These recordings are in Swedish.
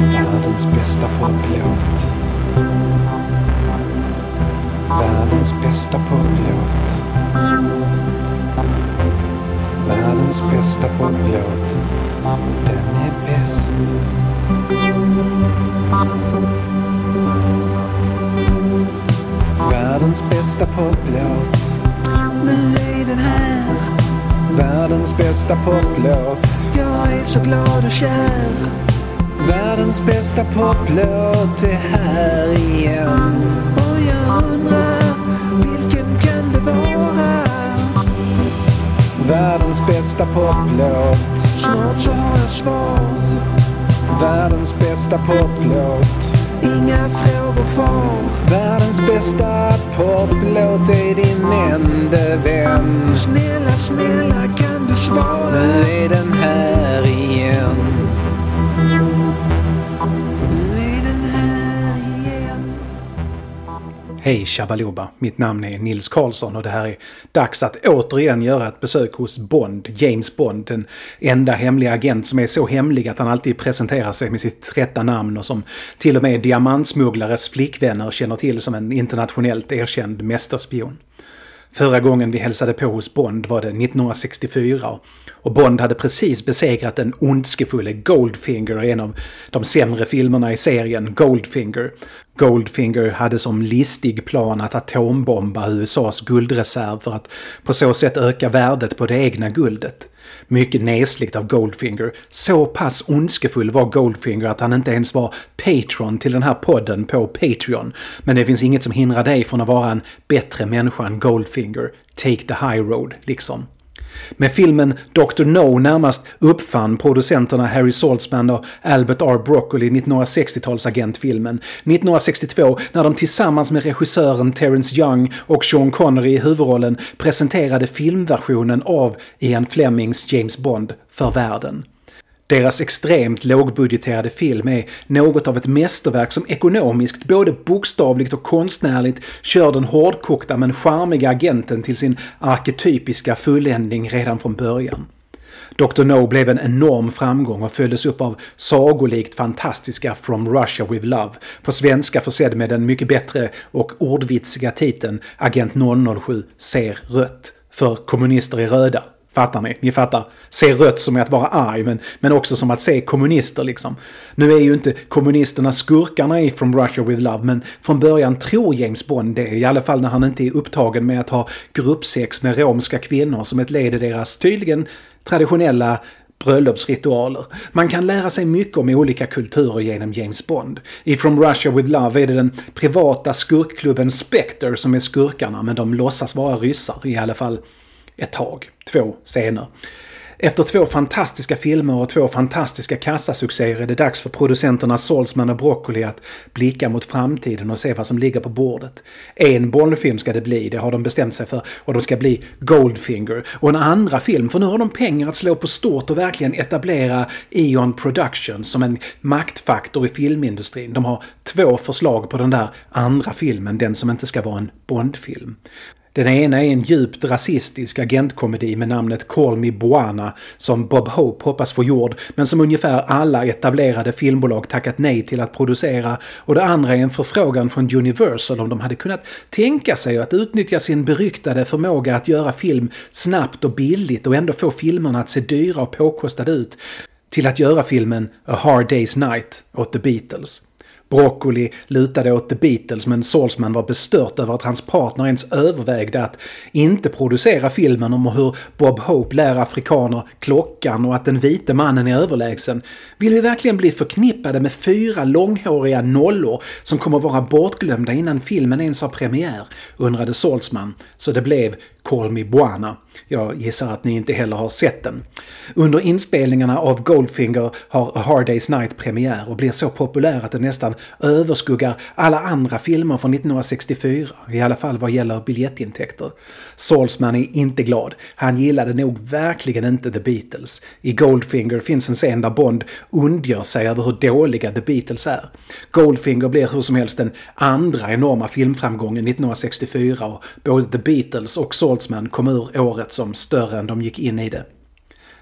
Världens bästa poplåt. Världens bästa poplåt. Världens bästa poplåt. Den är bäst. Världens bästa poplåt. Nu är den här. Världens bästa poplåt. Jag är så glad och kär. Världens bästa poplåt är här igen. Och jag undrar, vilken kan det vara? Världens bästa poplåt. Snart så har jag svar. Världens bästa poplåt. Inga frågor kvar. Världens bästa poplåt är din enda vän. Snälla, snälla kan du svara? Nu är den här Hej Shabaluba, mitt namn är Nils Karlsson och det här är dags att återigen göra ett besök hos Bond, James Bond, den enda hemliga agent som är så hemlig att han alltid presenterar sig med sitt rätta namn och som till och med diamantsmugglares flickvänner känner till som en internationellt erkänd mästerspion. Förra gången vi hälsade på hos Bond var det 1964 och Bond hade precis besegrat den ondskefulle Goldfinger i en av de sämre filmerna i serien, Goldfinger. Goldfinger hade som listig plan att atombomba USAs guldreserv för att på så sätt öka värdet på det egna guldet. Mycket nesligt av Goldfinger. Så pass ondskefull var Goldfinger att han inte ens var patron till den här podden på Patreon. Men det finns inget som hindrar dig från att vara en bättre människa än Goldfinger. Take the high road, liksom. Med filmen Dr. No närmast uppfann producenterna Harry Saltzman och Albert R. Broccoli 1960-talsagentfilmen. 1962 när de tillsammans med regissören Terence Young och Sean Connery i huvudrollen presenterade filmversionen av Ian Flemings James Bond för världen. Deras extremt lågbudgeterade film är något av ett mästerverk som ekonomiskt, både bokstavligt och konstnärligt, kör den hårdkokta men charmiga agenten till sin arketypiska fulländning redan från början. Dr. No blev en enorm framgång och följdes upp av sagolikt fantastiska From Russia With Love, på svenska försedd med den mycket bättre och ordvitsiga titeln Agent 007 ser rött, för kommunister är röda. Fattar ni? Ni fattar. Se rött som är att vara arg, men, men också som att se kommunister liksom. Nu är ju inte kommunisterna skurkarna i From Russia With Love, men från början tror James Bond det, i alla fall när han inte är upptagen med att ha gruppsex med romska kvinnor som ett led i deras tydligen traditionella bröllopsritualer. Man kan lära sig mycket om olika kulturer genom James Bond. I From Russia With Love är det den privata skurkklubben Spectre som är skurkarna, men de låtsas vara ryssar, i alla fall ett tag. Två scener. Efter två fantastiska filmer och två fantastiska kassasuccéer är det dags för producenterna Salzman och Broccoli att blicka mot framtiden och se vad som ligger på bordet. En Bondfilm ska det bli, det har de bestämt sig för, och de ska bli Goldfinger. Och en andra film, för nu har de pengar att slå på stort och verkligen etablera Eon Productions som en maktfaktor i filmindustrin. De har två förslag på den där andra filmen, den som inte ska vara en Bondfilm. Den ena är en djupt rasistisk agentkomedi med namnet Call Me Buana som Bob Hope hoppas få gjord men som ungefär alla etablerade filmbolag tackat nej till att producera och det andra är en förfrågan från Universal om de hade kunnat tänka sig att utnyttja sin beryktade förmåga att göra film snabbt och billigt och ändå få filmerna att se dyra och påkostade ut till att göra filmen A Hard Day's Night åt The Beatles. Broccoli lutade åt The Beatles men Saltzman var bestört över att hans partner ens övervägde att inte producera filmen om hur Bob Hope lär afrikaner klockan och att den vite mannen är överlägsen. Vill vi verkligen bli förknippade med fyra långhåriga nollor som kommer vara bortglömda innan filmen ens har premiär? undrade Saltzman. Så det blev Call Me Buana. Jag gissar att ni inte heller har sett den. Under inspelningarna av Goldfinger har A Hard Day's Night premiär och blir så populär att den nästan överskuggar alla andra filmer från 1964, i alla fall vad gäller biljettintäkter. Salzman är inte glad. Han gillade nog verkligen inte The Beatles. I Goldfinger finns en scen där Bond ondgör sig över hur dåliga The Beatles är. Goldfinger blir hur som helst den andra enorma filmframgången 1964 och både The Beatles och Saltzman kom ur året som större än de gick in i det.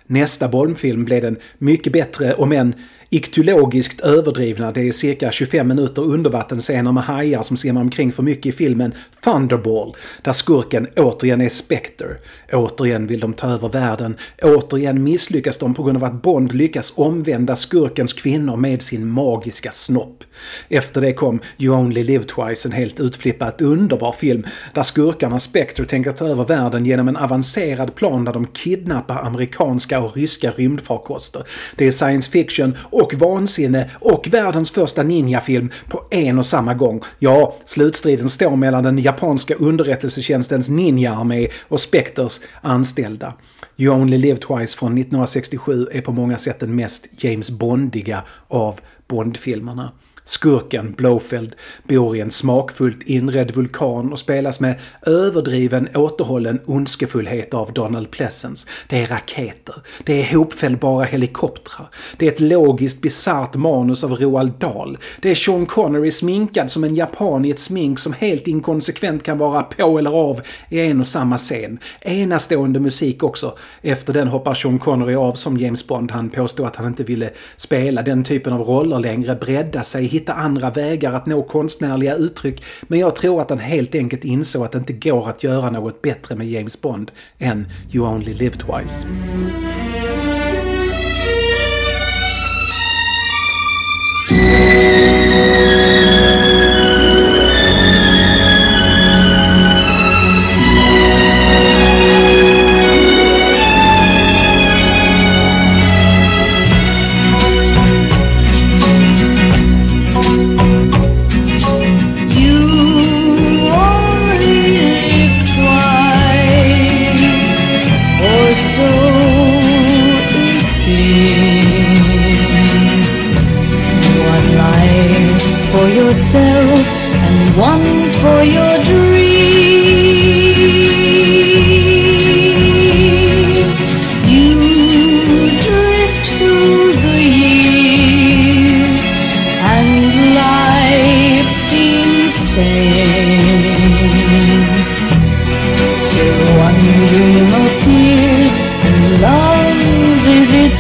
Nästa Bolmfilm blev den mycket bättre, om än Iktologiskt överdrivna, det är cirka 25 minuter undervattensscener med hajar som simmar omkring för mycket i filmen Thunderball, där skurken återigen är Spectre. Återigen vill de ta över världen, återigen misslyckas de på grund av att Bond lyckas omvända skurkens kvinnor med sin magiska snopp. Efter det kom You Only Live Twice, en helt utflippat underbar film där skurkarna Spectre tänker ta över världen genom en avancerad plan där de kidnappar amerikanska och ryska rymdfarkoster. Det är science fiction och vansinne och världens första ninjafilm på en och samma gång. Ja, slutstriden står mellan den japanska underrättelsetjänstens ninjaarmé och Spectres anställda. You Only Live Twice från 1967 är på många sätt den mest James Bondiga av Bondfilmerna. Skurken Blofeld bor i en smakfullt inredd vulkan och spelas med överdriven återhållen ondskefullhet av Donald Pleasence. Det är raketer. Det är hopfällbara helikoptrar. Det är ett logiskt bisarrt manus av Roald Dahl. Det är Sean Connery sminkad som en japan i ett smink som helt inkonsekvent kan vara på eller av i en och samma scen. Enastående musik också. Efter den hoppar Sean Connery av som James Bond. Han påstod att han inte ville spela den typen av roller längre, bredda sig, hitta andra vägar att nå konstnärliga uttryck. Men jag tror att han helt enkelt insåg att det inte går att göra något bättre med James Bond än You Only Live Twice.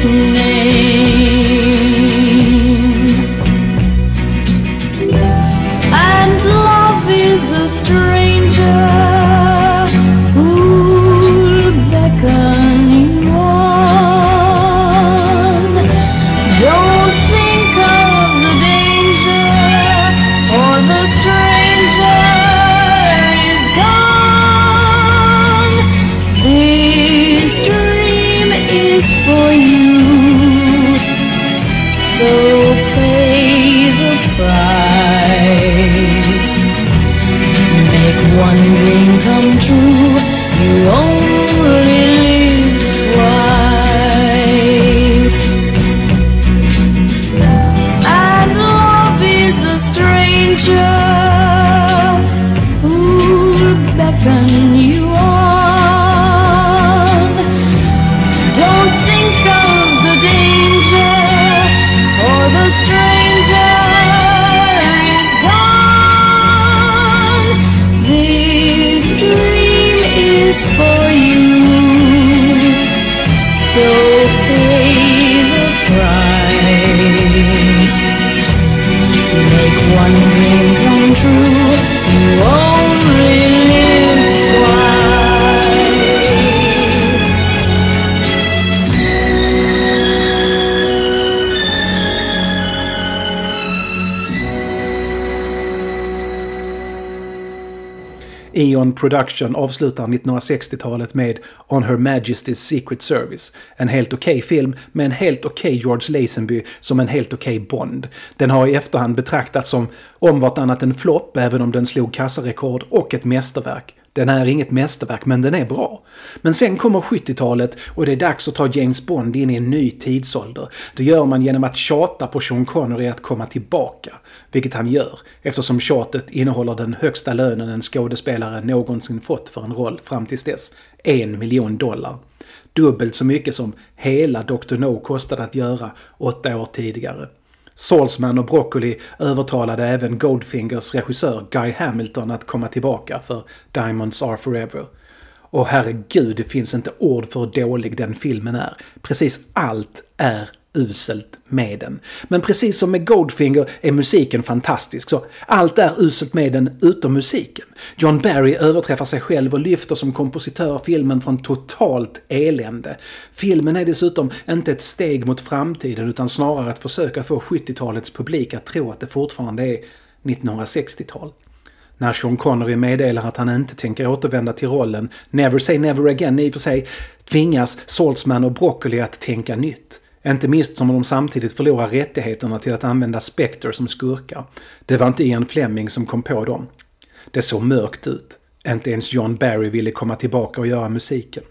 tonight. Production avslutar 1960-talet med On Her Majesty's Secret Service. En helt okej film med en helt okej George Lazenby som en helt okej Bond. Den har i efterhand betraktats som om vartannat en flopp även om den slog kassarekord och ett mästerverk. Den är inget mästerverk, men den är bra. Men sen kommer 70-talet och det är dags att ta James Bond in i en ny tidsålder. Det gör man genom att tjata på Sean Connery att komma tillbaka. Vilket han gör, eftersom tjatet innehåller den högsta lönen en skådespelare någonsin fått för en roll fram tills dess. En miljon dollar. Dubbelt så mycket som hela Dr. No kostade att göra åtta år tidigare. Salzman och Broccoli övertalade även Goldfingers regissör Guy Hamilton att komma tillbaka för Diamonds Are Forever. Och herregud, det finns inte ord för hur dålig den filmen är. Precis allt är uselt med den. Men precis som med Goldfinger är musiken fantastisk, så allt är uselt med den utom musiken. John Barry överträffar sig själv och lyfter som kompositör filmen från totalt elände. Filmen är dessutom inte ett steg mot framtiden utan snarare ett försök att få 70-talets publik att tro att det fortfarande är 1960-tal. När Sean Connery meddelar att han inte tänker återvända till rollen, Never say never again i och för sig, tvingas Saltzman och Broccoli att tänka nytt. Inte minst som de samtidigt förlorar rättigheterna till att använda Spectre som skurkar. Det var inte Ian Fleming som kom på dem. Det såg mörkt ut. Inte ens John Barry ville komma tillbaka och göra musiken.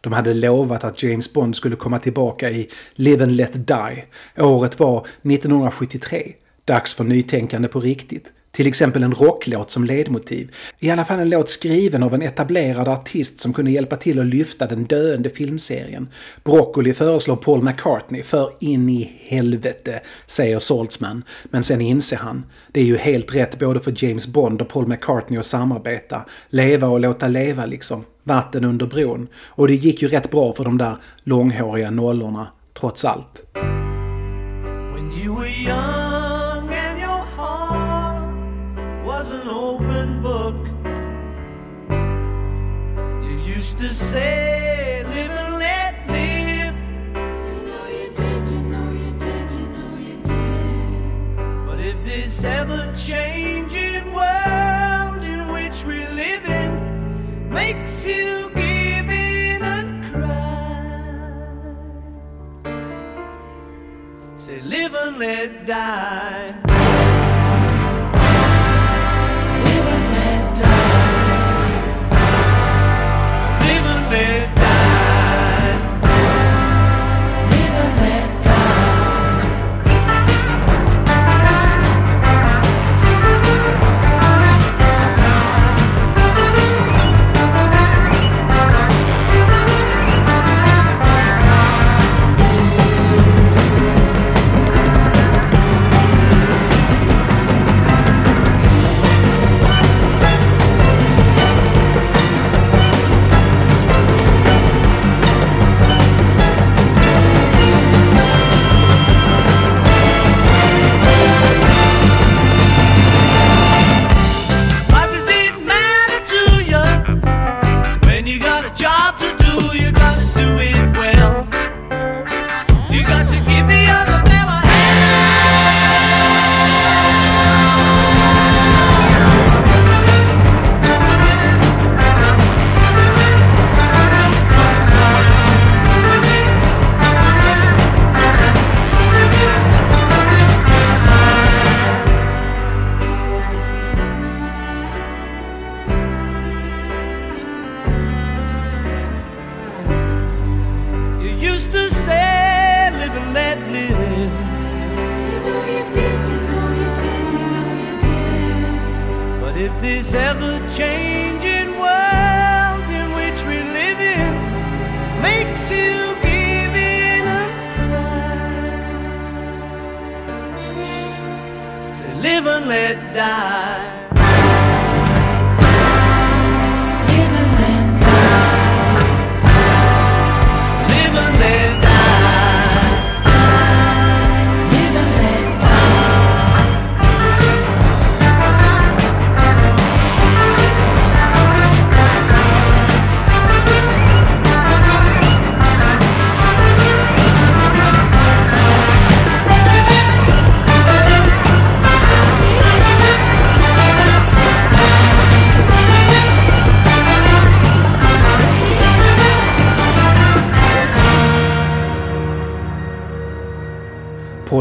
De hade lovat att James Bond skulle komma tillbaka i Live and Let Die. Året var 1973. Dags för nytänkande på riktigt. Till exempel en rocklåt som ledmotiv. I alla fall en låt skriven av en etablerad artist som kunde hjälpa till att lyfta den döende filmserien. Broccoli föreslår Paul McCartney, för in i helvete, säger Saltzman. Men sen inser han, det är ju helt rätt både för James Bond och Paul McCartney att samarbeta. Leva och låta leva liksom. Vatten under bron. Och det gick ju rätt bra för de där långhåriga nollorna, trots allt. Used to say, live and let live. You know you did, you know you did, you know you did. But if this ever changing world in which we live in makes you give in and cry. Say, live and let die.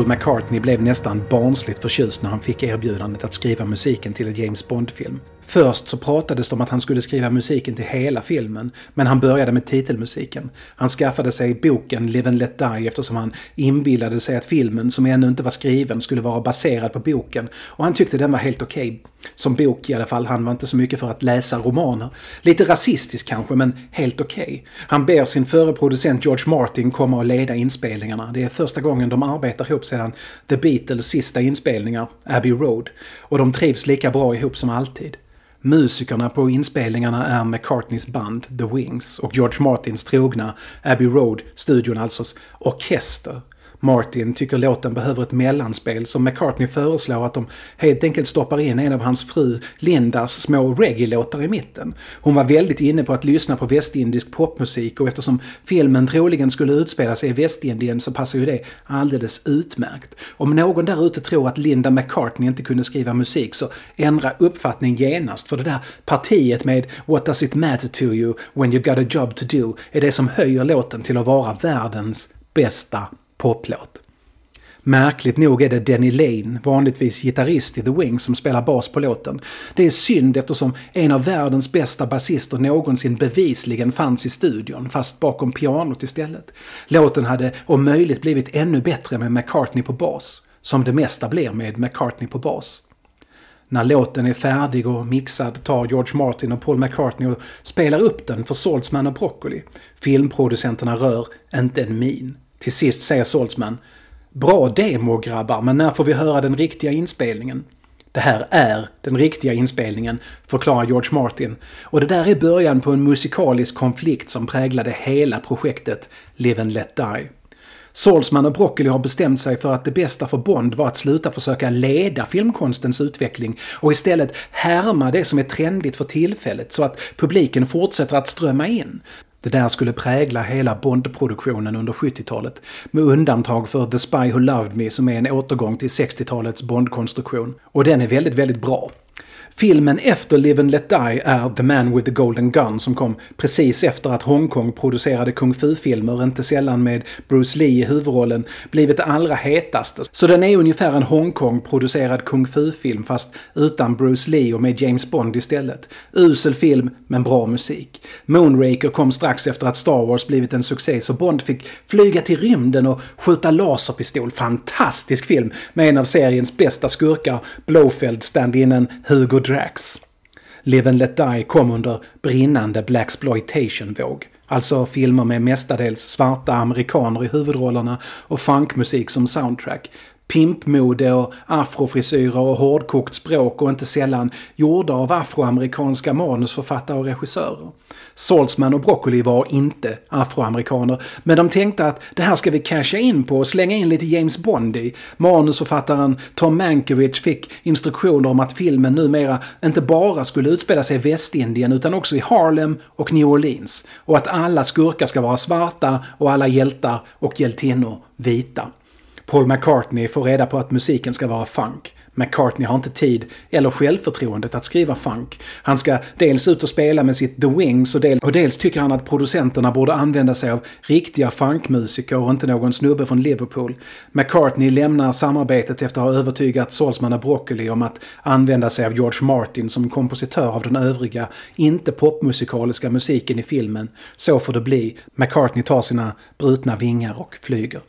Paul McCartney blev nästan barnsligt förtjust när han fick erbjudandet att skriva musiken till en James Bond-film. Först så pratades det om att han skulle skriva musiken till hela filmen, men han började med titelmusiken. Han skaffade sig boken Live and Let Die eftersom han inbillade sig att filmen, som ännu inte var skriven, skulle vara baserad på boken. Och han tyckte den var helt okej. Som bok i alla fall, han var inte så mycket för att läsa romaner. Lite rasistisk kanske, men helt okej. Han ber sin före producent George Martin komma och leda inspelningarna. Det är första gången de arbetar ihop sedan The Beatles sista inspelningar, Abbey Road. Och de trivs lika bra ihop som alltid. Musikerna på inspelningarna är McCartneys band The Wings och George Martins trogna Abbey Road, studion alltså, orkester. Martin tycker låten behöver ett mellanspel så McCartney föreslår att de helt enkelt stoppar in en av hans fru Lindas små reggae-låtar i mitten. Hon var väldigt inne på att lyssna på västindisk popmusik och eftersom filmen troligen skulle utspela sig i Västindien så passar ju det alldeles utmärkt. Om någon där ute tror att Linda McCartney inte kunde skriva musik så ändra uppfattning genast för det där partiet med “What does it matter to you when you got a job to do” är det som höjer låten till att vara världens bästa poplåt. Märkligt nog är det Denny Lane, vanligtvis gitarrist i The Wings, som spelar bas på låten. Det är synd eftersom en av världens bästa basister någonsin bevisligen fanns i studion, fast bakom pianot istället. Låten hade om möjligt blivit ännu bättre med McCartney på bas, som det mesta blir med McCartney på bas. När låten är färdig och mixad tar George Martin och Paul McCartney och spelar upp den för Saltzman och Broccoli. Filmproducenterna rör inte en min. Till sist säger Saltzman Bra demo grabbar, men när får vi höra den riktiga inspelningen? Det här är den riktiga inspelningen, förklarar George Martin. Och det där är början på en musikalisk konflikt som präglade hela projektet Live and Let Die. Salzman och Broccoli har bestämt sig för att det bästa för Bond var att sluta försöka leda filmkonstens utveckling och istället härma det som är trendigt för tillfället så att publiken fortsätter att strömma in. Det där skulle prägla hela Bond-produktionen under 70-talet, med undantag för The Spy Who Loved Me som är en återgång till 60-talets Bond-konstruktion. Och den är väldigt, väldigt bra. Filmen efter Live and Let Die är The Man with the Golden Gun som kom precis efter att Hongkong producerade kung fu-filmer, inte sällan med Bruce Lee i huvudrollen, blivit det allra hetaste. Så den är ungefär en Hongkong-producerad kung fu-film fast utan Bruce Lee och med James Bond istället. Usel film, men bra musik. Moonraker kom strax efter att Star Wars blivit en succé så Bond fick flyga till rymden och skjuta laserpistol. Fantastisk film med en av seriens bästa skurkar, Blofeld stand-inen Hugo Drax. Live and Let Die kom under brinnande Blaxploitation-våg. Alltså filmer med mestadels svarta amerikaner i huvudrollerna och funkmusik som soundtrack. Pimpmode och afrofrisyrer och hårdkokt språk och inte sällan gjorda av afroamerikanska manusförfattare och regissörer. Saltzman och Broccoli var inte afroamerikaner, men de tänkte att det här ska vi casha in på och slänga in lite James Bond i. Manusförfattaren Tom Mankiewicz fick instruktioner om att filmen numera inte bara skulle utspela sig i Västindien utan också i Harlem och New Orleans. Och att alla skurkar ska vara svarta och alla hjältar och hjältinnor vita. Paul McCartney får reda på att musiken ska vara funk. McCartney har inte tid eller självförtroendet att skriva funk. Han ska dels ut och spela med sitt The Wings och, dels, och dels tycker han att producenterna borde använda sig av riktiga funkmusiker och inte någon snubbe från Liverpool. McCartney lämnar samarbetet efter att ha övertygat Salzman och Broccoli om att använda sig av George Martin som kompositör av den övriga, inte popmusikaliska musiken i filmen. Så får det bli. McCartney tar sina brutna vingar och flyger.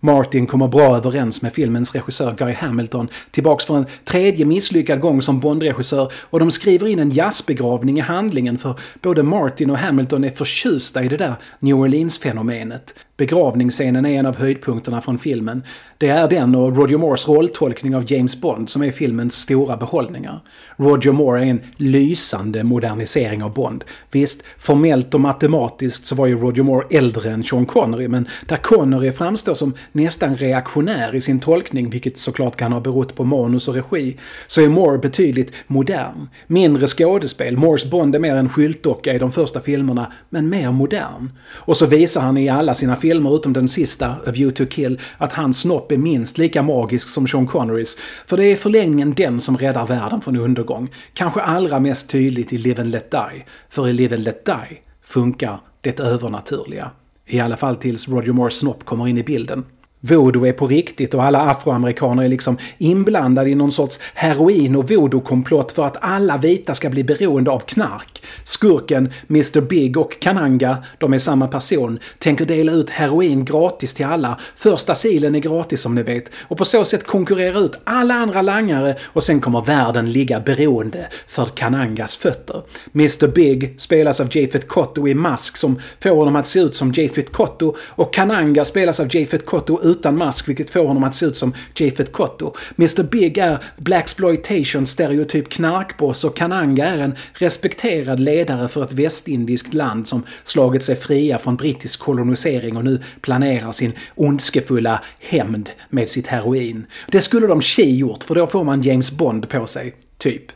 Martin kommer bra överens med filmens regissör Guy Hamilton, tillbaks för en tredje misslyckad gång som Bond-regissör och de skriver in en jazzbegravning i handlingen för både Martin och Hamilton är förtjusta i det där New Orleans-fenomenet. Begravningsscenen är en av höjdpunkterna från filmen. Det är den och Roger Moores rolltolkning av James Bond som är filmens stora behållningar. Roger Moore är en lysande modernisering av Bond. Visst, formellt och matematiskt så var ju Roger Moore äldre än Sean Connery, men där Connery framstår som nästan reaktionär i sin tolkning, vilket såklart kan ha berott på manus och regi, så är Moore betydligt modern. Mindre skådespel, Moores Bond är mer en skyltdocka i de första filmerna, men mer modern. Och så visar han i alla sina filmer filmer utom den sista, A View to Kill, att hans snopp är minst lika magisk som Sean Connerys. För det är i förlängningen den som räddar världen från undergång. Kanske allra mest tydligt i Live and Let Die. För i Live and Let Die funkar det övernaturliga. I alla fall tills Roger Moores snopp kommer in i bilden. Voodoo är på riktigt och alla afroamerikaner är liksom inblandade i någon sorts heroin och voodoo-komplott för att alla vita ska bli beroende av knark. Skurken Mr Big och Kananga, de är samma person, tänker dela ut heroin gratis till alla. Första silen är gratis som ni vet. Och på så sätt konkurrera ut alla andra langare och sen kommer världen ligga beroende för Kanangas fötter. Mr Big spelas av Jafet Kotto i mask som får honom att se ut som Jafet Kotto och Kananga spelas av Jafet Kotto utan mask vilket får honom att se ut som Japhet Kotto. Mr Big är Blaxploitation stereotyp knarkboss och Kananga är en respekterad ledare för ett västindiskt land som slagit sig fria från brittisk kolonisering och nu planerar sin ondskefulla hämnd med sitt heroin. Det skulle de Chi gjort för då får man James Bond på sig, typ.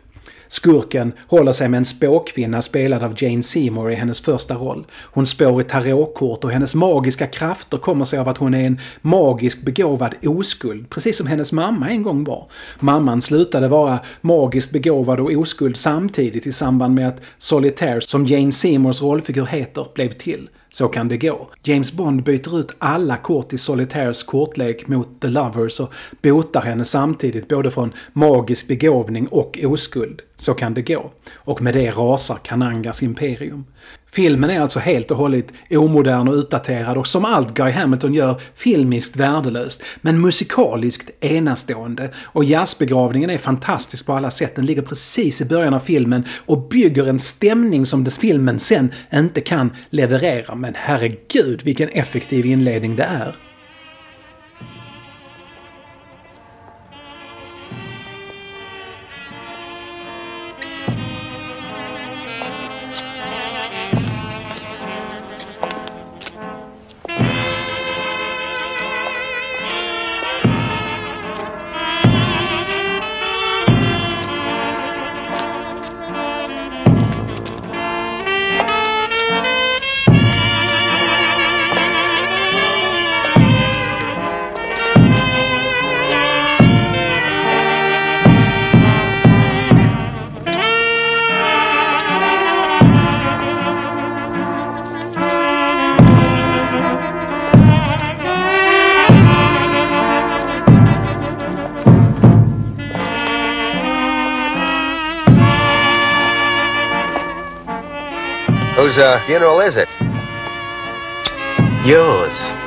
Skurken håller sig med en spåkvinna spelad av Jane Seymour i hennes första roll. Hon spår i tarotkort och hennes magiska krafter kommer sig av att hon är en magisk begåvad oskuld, precis som hennes mamma en gång var. Mamman slutade vara magiskt begåvad och oskuld samtidigt i samband med att Solitaire, som Jane Seymours rollfigur heter, blev till. Så kan det gå. James Bond byter ut alla kort i Solitaires kortlek mot The Lovers och botar henne samtidigt både från magisk begåvning och oskuld. Så kan det gå. Och med det rasar Kanangas imperium. Filmen är alltså helt och hållet omodern och utdaterad och som allt Guy Hamilton gör filmiskt värdelöst. Men musikaliskt enastående. Och jazzbegravningen är fantastisk på alla sätt. Den ligger precis i början av filmen och bygger en stämning som dess filmen sen inte kan leverera. Men herregud vilken effektiv inledning det är. Whose uh, funeral is it? Yours.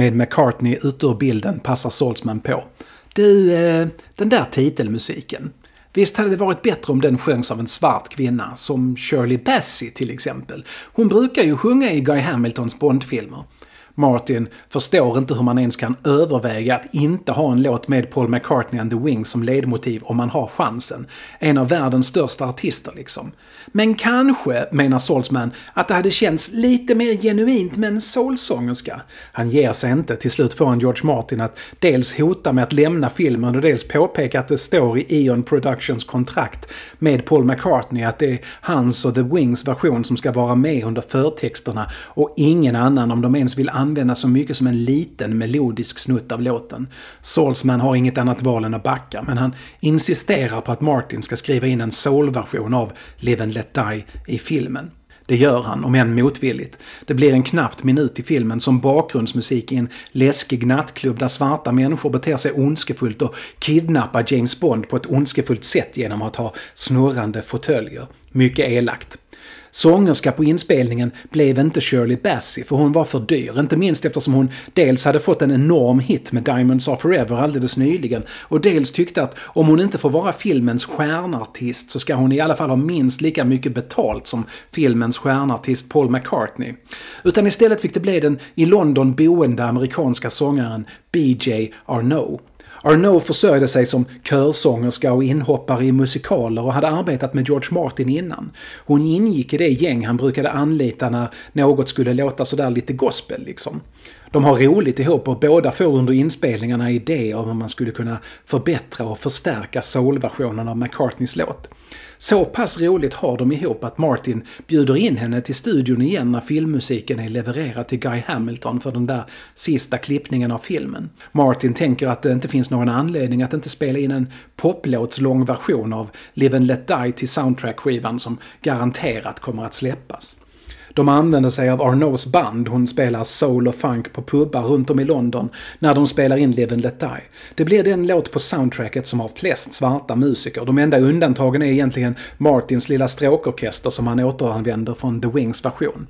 Med McCartney ute ur bilden passar Saltzman på. Du, eh, den där titelmusiken. Visst hade det varit bättre om den sjöngs av en svart kvinna, som Shirley Bassey till exempel. Hon brukar ju sjunga i Guy Hamiltons Bondfilmer. Martin förstår inte hur man ens kan överväga att inte ha en låt med Paul McCartney and the Wings som ledmotiv om man har chansen. En av världens största artister liksom. Men kanske, menar Salzman, att det hade känts lite mer genuint med en soulsångerska. Han ger sig inte. Till slut får han George Martin att dels hota med att lämna filmen och dels påpeka att det står i Eon Productions kontrakt med Paul McCartney att det är hans och The Wings version som ska vara med under förtexterna och ingen annan om de ens vill använda så mycket som en liten melodisk snutt av låten. Salzman har inget annat val än att backa, men han insisterar på att Martin ska skriva in en soulversion av Live and Let Die i filmen. Det gör han, om än motvilligt. Det blir en knappt minut i filmen som bakgrundsmusik i en läskig nattklubb där svarta människor beter sig ondskefullt och kidnappar James Bond på ett ondskefullt sätt genom att ha snurrande fåtöljer. Mycket elakt. Sångerska på inspelningen blev inte Shirley Bassey för hon var för dyr. Inte minst eftersom hon dels hade fått en enorm hit med Diamonds Are Forever alldeles nyligen och dels tyckte att om hon inte får vara filmens stjärnartist så ska hon i alla fall ha minst lika mycket betalt som filmens stjärnartist Paul McCartney. Utan istället fick det bli den i London boende amerikanska sångaren BJ Arnault. Arnault försörjde sig som körsångerska och inhoppare i musikaler och hade arbetat med George Martin innan. Hon ingick i det gäng han brukade anlita när något skulle låta sådär lite gospel liksom. De har roligt ihop och båda får under inspelningarna idéer om hur man skulle kunna förbättra och förstärka soulversionen av McCartneys låt. Så pass roligt har de ihop att Martin bjuder in henne till studion igen när filmmusiken är levererad till Guy Hamilton för den där sista klippningen av filmen. Martin tänker att det inte finns någon anledning att inte spela in en poplåtslång version av Live and Let Die till soundtrack-skivan som garanterat kommer att släppas. De använder sig av Arnaults band, hon spelar soul och funk på pubbar runt om i London när de spelar in Live and Let Die. Det blir den låt på soundtracket som har flest svarta musiker. De enda undantagen är egentligen Martins lilla stråkorkester som han återanvänder från The Wings version.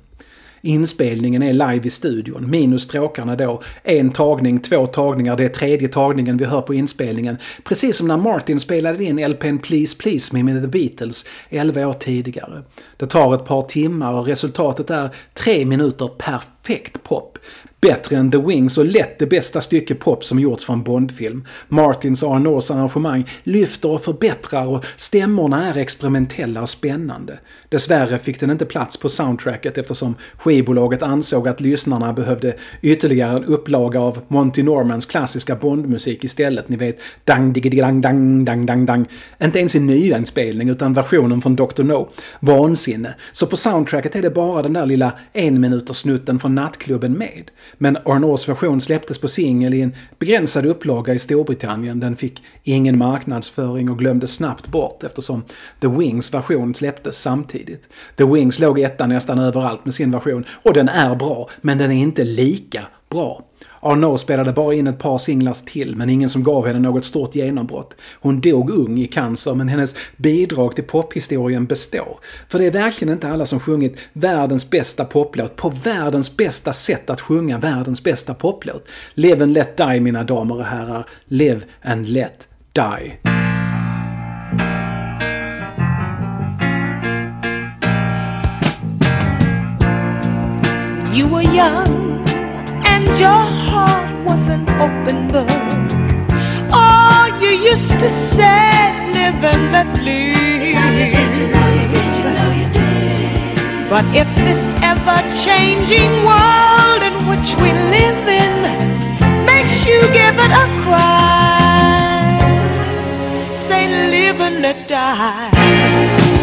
Inspelningen är live i studion, minus stråkarna då. En tagning, två tagningar, det är tredje tagningen vi hör på inspelningen. Precis som när Martin spelade in LPn Please Please Me med The Beatles 11 år tidigare. Det tar ett par timmar och resultatet är tre minuter perfekt pop. Bättre än The Wings och lätt det bästa stycke pop som gjorts för en Bondfilm. Martins och Arnauds arrangemang lyfter och förbättrar och stämmorna är experimentella och spännande. Dessvärre fick den inte plats på soundtracket eftersom skivbolaget ansåg att lyssnarna behövde ytterligare en upplaga av Monty Normans klassiska Bondmusik istället. Ni vet dang diggi dang dang dang dang dang. Inte ens i nyinspelning utan versionen från Dr. No. Vansinne. Så på soundtracket är det bara den där lilla en minuters snutten från nattklubben med. Men Arnauds version släpptes på singel i en begränsad upplaga i Storbritannien. Den fick ingen marknadsföring och glömdes snabbt bort eftersom The Wings version släpptes samtidigt. The Wings låg etta nästan överallt med sin version och den är bra, men den är inte lika bra. Arnaud spelade bara in ett par singlar till men ingen som gav henne något stort genombrott. Hon dog ung i cancer men hennes bidrag till pophistorien består. För det är verkligen inte alla som sjungit världens bästa poplåt på världens bästa sätt att sjunga världens bästa poplåt. Live and let die mina damer och herrar. Live and let die. You were young and your heart was an open book. Oh, you used to say, live and let live. But if this ever changing world in which we live in makes you give it a cry, say, live and let die.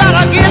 gotta get